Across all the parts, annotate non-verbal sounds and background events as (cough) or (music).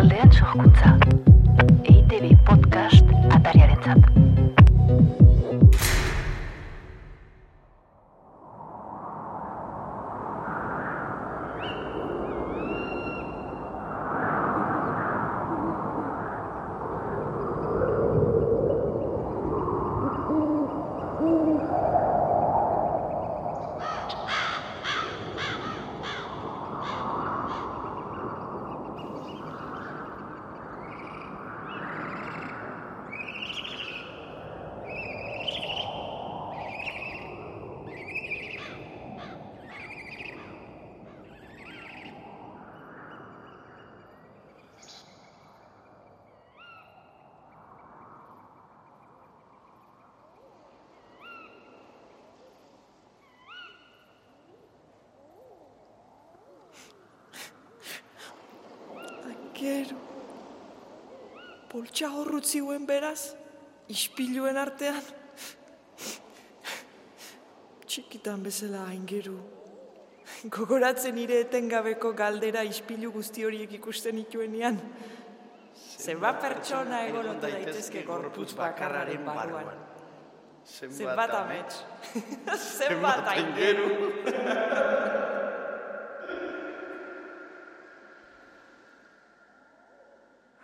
Alberto Gonzaga. Aingeru. Poltsa horrutziuen beraz, ispiluen artean. Txikitan bezala aingeru. Gogoratzen nire etengabeko galdera ispilu guzti horiek ikusten ituenean. Zenbat pertsona egon daitezke gorputz bakarraren barruan. Zenbat amets. (laughs) Zenbat aingeru.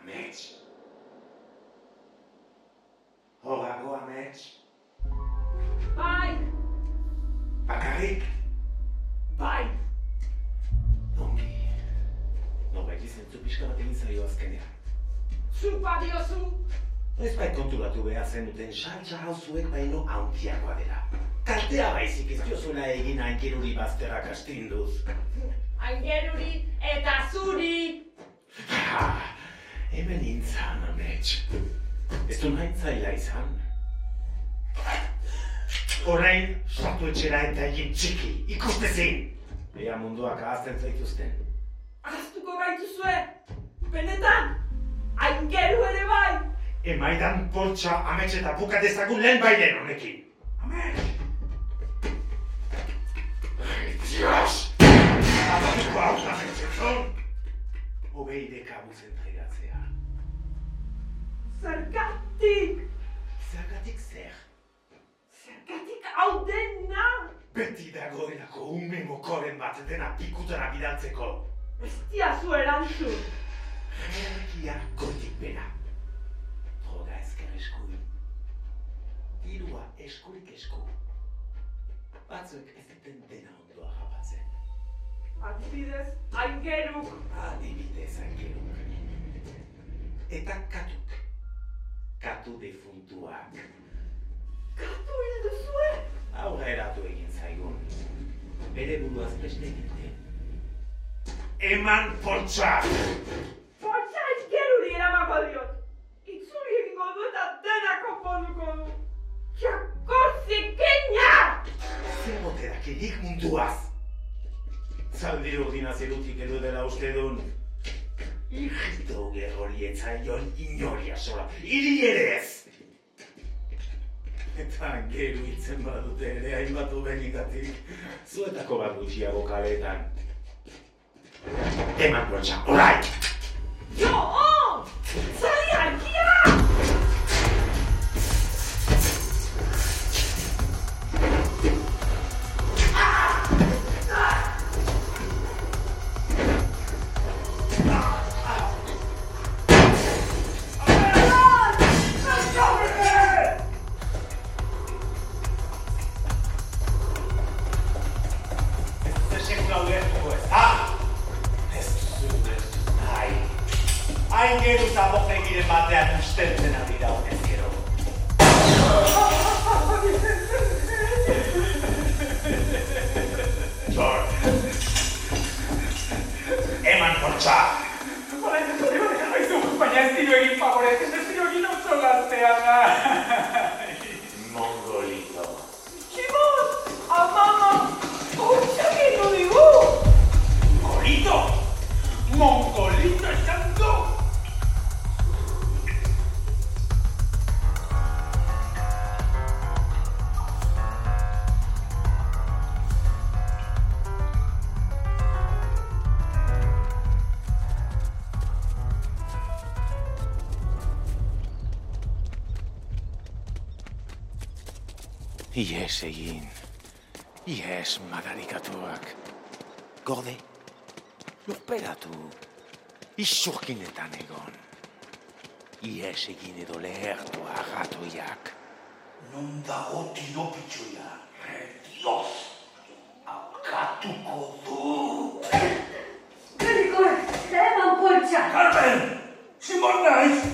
Amets. Amets. Bai, Bakarrik. bai. Ongi. Norbait izentzu pixka bat egin zaio azkenean. Zupa diozu. Ez bai konturatu behar zenuten saltza hau zuek baino handiagoa dela. Kaltea baizik ez diozuela egin hankiruri bazterrak astinduz. Aingeruri eta zuri. Ha, hemen intzan, amets. Ez du nahi zaila izan. Orain, sartu etxera eta egin txiki, ikustezin. Ea munduak ahazten zaituzten. Aztuko gaituzue. Benetan. Aingeru ere bai. Emaidan poltsa amets eta buka dezagun lehen bailen honekin. Amets! Dios! Abatuko hau da metzetzon! Obeide kabuz entregatzea. Zergatik. Zergatik zer? Zergatik hau dena. Beti dagoelako ume mokoren bat dena pikutara bidaltzeko. Ez diazu erantzun. Jerarkia gotik bera. Droga ezker eskuin. Dirua eskurik esku. Batzuek ez duten dena ondoa japatzen. Adibidez, aingeruk. Adibidez angeluk. Eta katuk. Katu defuntuak. Katu hil duzue. Aurreratu egin zaigun. Bere buruaz beste egite. Eman poltsa! Poltsa aingeruri eramako diot. Itzuli egingo du eta dena konponduko du. Jako zikina! Zer bote dakinik munduaz? Zaldi urdina zerutik edo dela uste dun. Ijito gerrori etzaion inoria sola, hiri ere ez! Eta geru hitzen badute ere hainbat ubenikatik, zuetako bat gutxiago kaletan. Eman poltsa, orai! Jo, on! Ies egin. Ies madarikatuak. Gorde. Lurperatu. Isurkinetan egon. Ies egin edo lehertu agatoiak. Non dago tiro pitxoia? Dios! Akatuko du! Grigor, eman poltsa! Carmen! Simon naiz!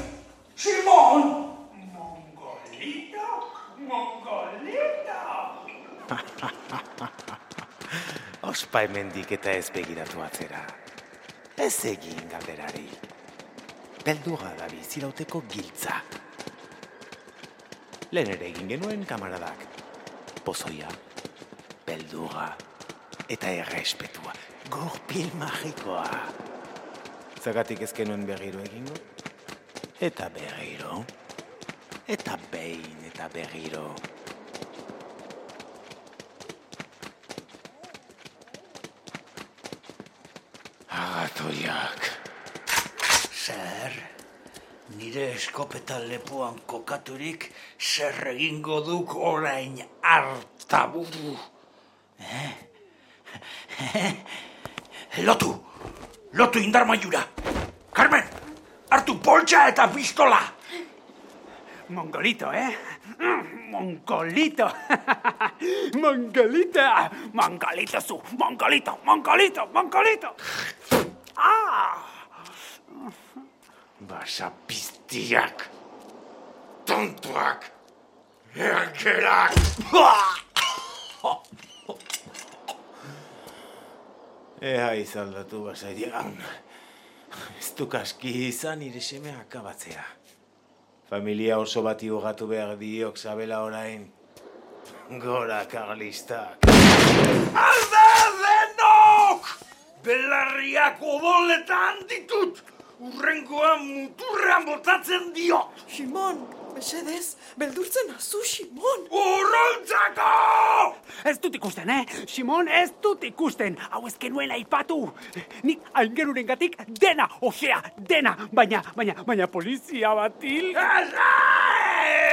Simon! Mongolito! Mongolito! Ospa hemendik eta ez begiratu atzera. Ez egin galderari. Beldurra da bizirauteko giltza. Lehen ere egin genuen kamaradak. Pozoia, beldurra eta errespetua. Gorpil magikoa. Zagatik ezken nuen berriro egingo? Eta berriro. Eta behin eta berriro. Agatoiak. Zer, nire eskopeta lepoan kokaturik zer egingo duk orain hartaburu. Eh? lotu, lotu indar maiura. Carmen, hartu poltsa eta pistola. Mongolito, eh? Mongolito. (laughs) Mongolito. Mongolito zu. Mongolito, mongolito, mongolito. Ah! Basa piztiak. Tontuak. Erkerak. (laughs) Ea izaldatu basaidian. Ez duk aski izan nire seme akabatzea. Familia oso bati hogatu behar diok zabela orain. Gora karlistak. Belarriak odoletan ditut! Urrengoan muturrean botatzen dio! Simon, mesedez, beldurtzen azu, Simon. Urrontzako! Ez dut ikusten, eh? Simon, ez dut ikusten. Hau ez genuen aipatu. Nik aingeruren gatik dena, osea, dena. Baina, baina, baina polizia batil. Ala!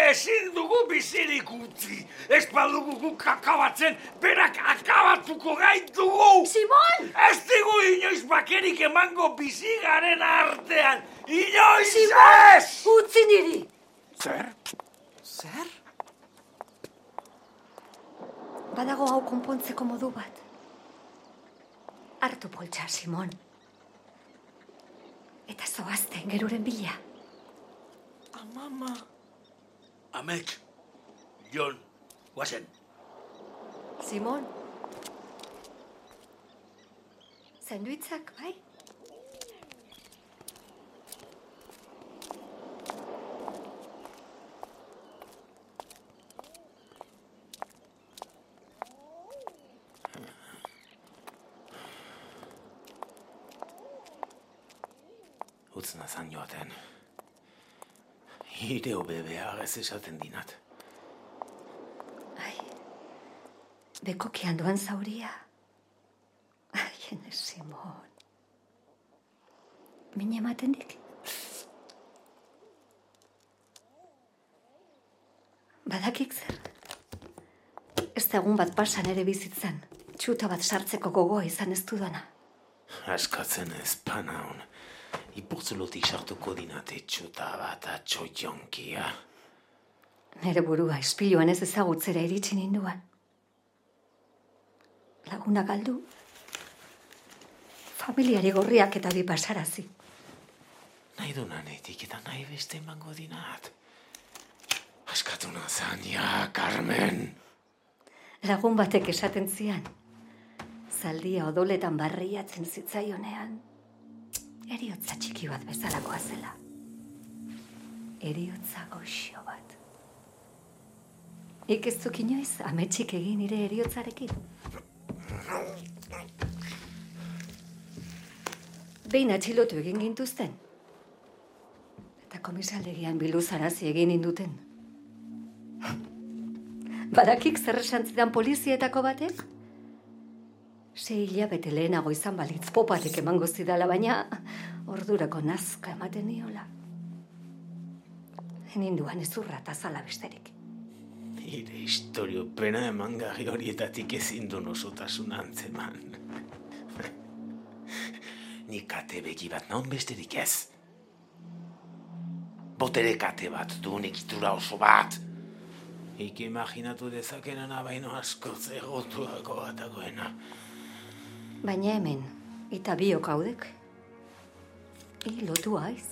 Ezin dugu bizirik utzi! Ez badugu guk akabatzen, berak akabatuko gaitugu! Simon! Ez digu inoiz bakerik emango bizi garen artean! Inoiz Simon! ez! Utzi niri! Zer? Zer? Badago hau konpontzeko modu bat. Hartu poltsa, Simon. Eta zoazte geruren bila. Amama. Amets, Jon, guazen. Simon. Zenduitzak, bai? Utz nazan joaten. Hire hobe behar ez esaten dinat. Ai, bekokian doan zauria. Ai, ene Simon. Min ematen dik? Badakik zer. Ez da egun bat pasan ere bizitzan. Txuta bat sartzeko gogoa izan ez dudana. Askatzen ez panaun. Ipurtzulotik sartuko dinate txuta bat atxoionkia. Nere burua espiluan ez ezagutzera iritsi ninduan. Laguna galdu. Familiari gorriak eta bi pasarazi. Nahi du nanetik eta nahi beste emango dinat. Askatu nazan, ja, Carmen. Lagun batek esaten zian. Zaldia odoletan barriatzen zitzaionean. Eriotza txiki bat bezalakoa zela. Eriotza goxo bat. Ik ez duk inoiz, ametxik egin nire eriotzarekin. Behin atxilotu egin gintuzten. Eta komisaldegian biluzarazi egin induten. Badakik zer esan zidan polizietako batek? Sei hilabete lehenago izan balitz popatek emango zidala, baina ordurako nazka ematen niola. Ninduan ezurra eta zala besterik. Nire historio pena emangarri horietatik ezin du nosotasun antzeman. (laughs) Nik kate begi bat naun besterik ez. Botere kate bat du egitura oso bat. Ik imaginatu dezakenana baino askoz egotuako batagoena. Baina hemen, eta biok haudek. Hi lotu aiz.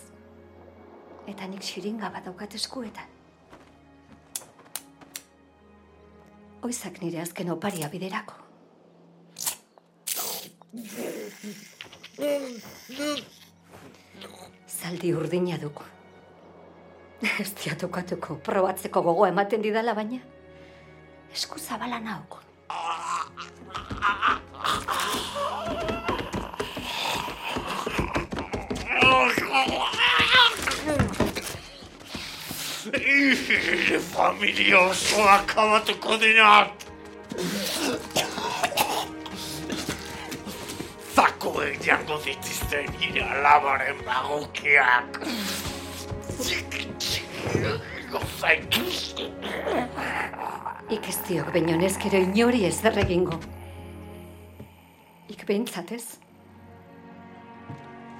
Eta nik xiringa bat daukat eskuetan. Oizak nire azken oparia biderako. Zaldi urdina duk. Ez diatokatuko probatzeko gogoa ematen didala baina. Esku zabala nauk. Nire familia osoa akabatuko dinat! Zakoek jango ditizte nire alabaren bagokiak! Ik ez diok baino neskero inori ez egingo. Ik behintzat ez.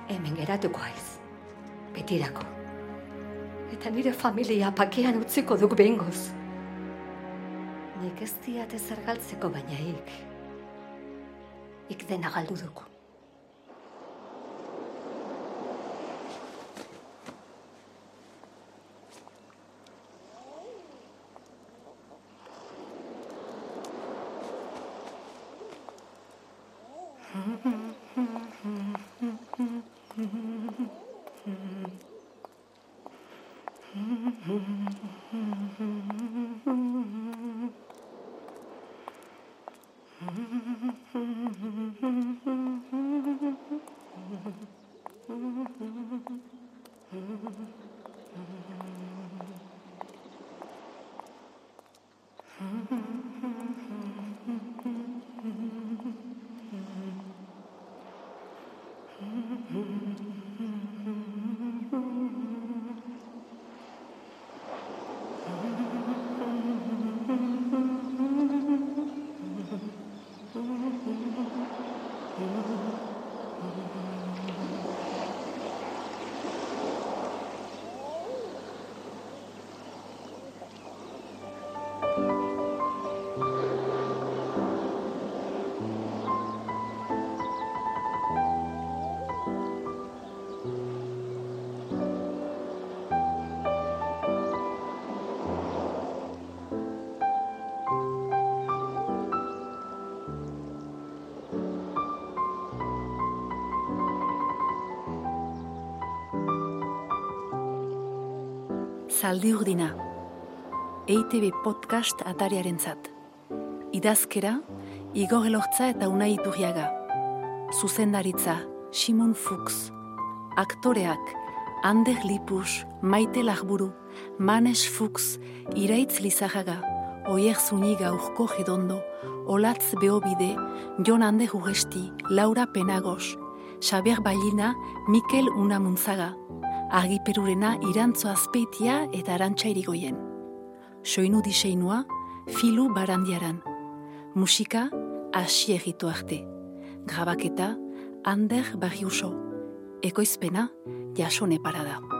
Hemen geratuko aiz. Betirako. Eta nire familia pakean utziko duk behingoz. Nik ez diat ezer galtzeko baina ik. Ik dena galdu dugu. (laughs) Zaldi urdina. EITB podcast atariarentzat. Idazkera, Igor Elortza eta Unai Iturriaga. Zuzendaritza, Simon Fuchs. Aktoreak, Ander Lipus, Maite Lagburu, Manes Fuchs, Iraitz Lizajaga, Oier Zuniga Urko Gedondo, Olatz Beobide, Jon Ander Uresti, Laura Penagos, Xaber Balina, Mikel Unamuntzaga, argiperurena irantzo azpeitia eta arantxa irigoien. Soinu diseinua, filu barandiaran. Musika, hasi egitu arte. Grabaketa, Ander Barriuso. Ekoizpena, jasone parada.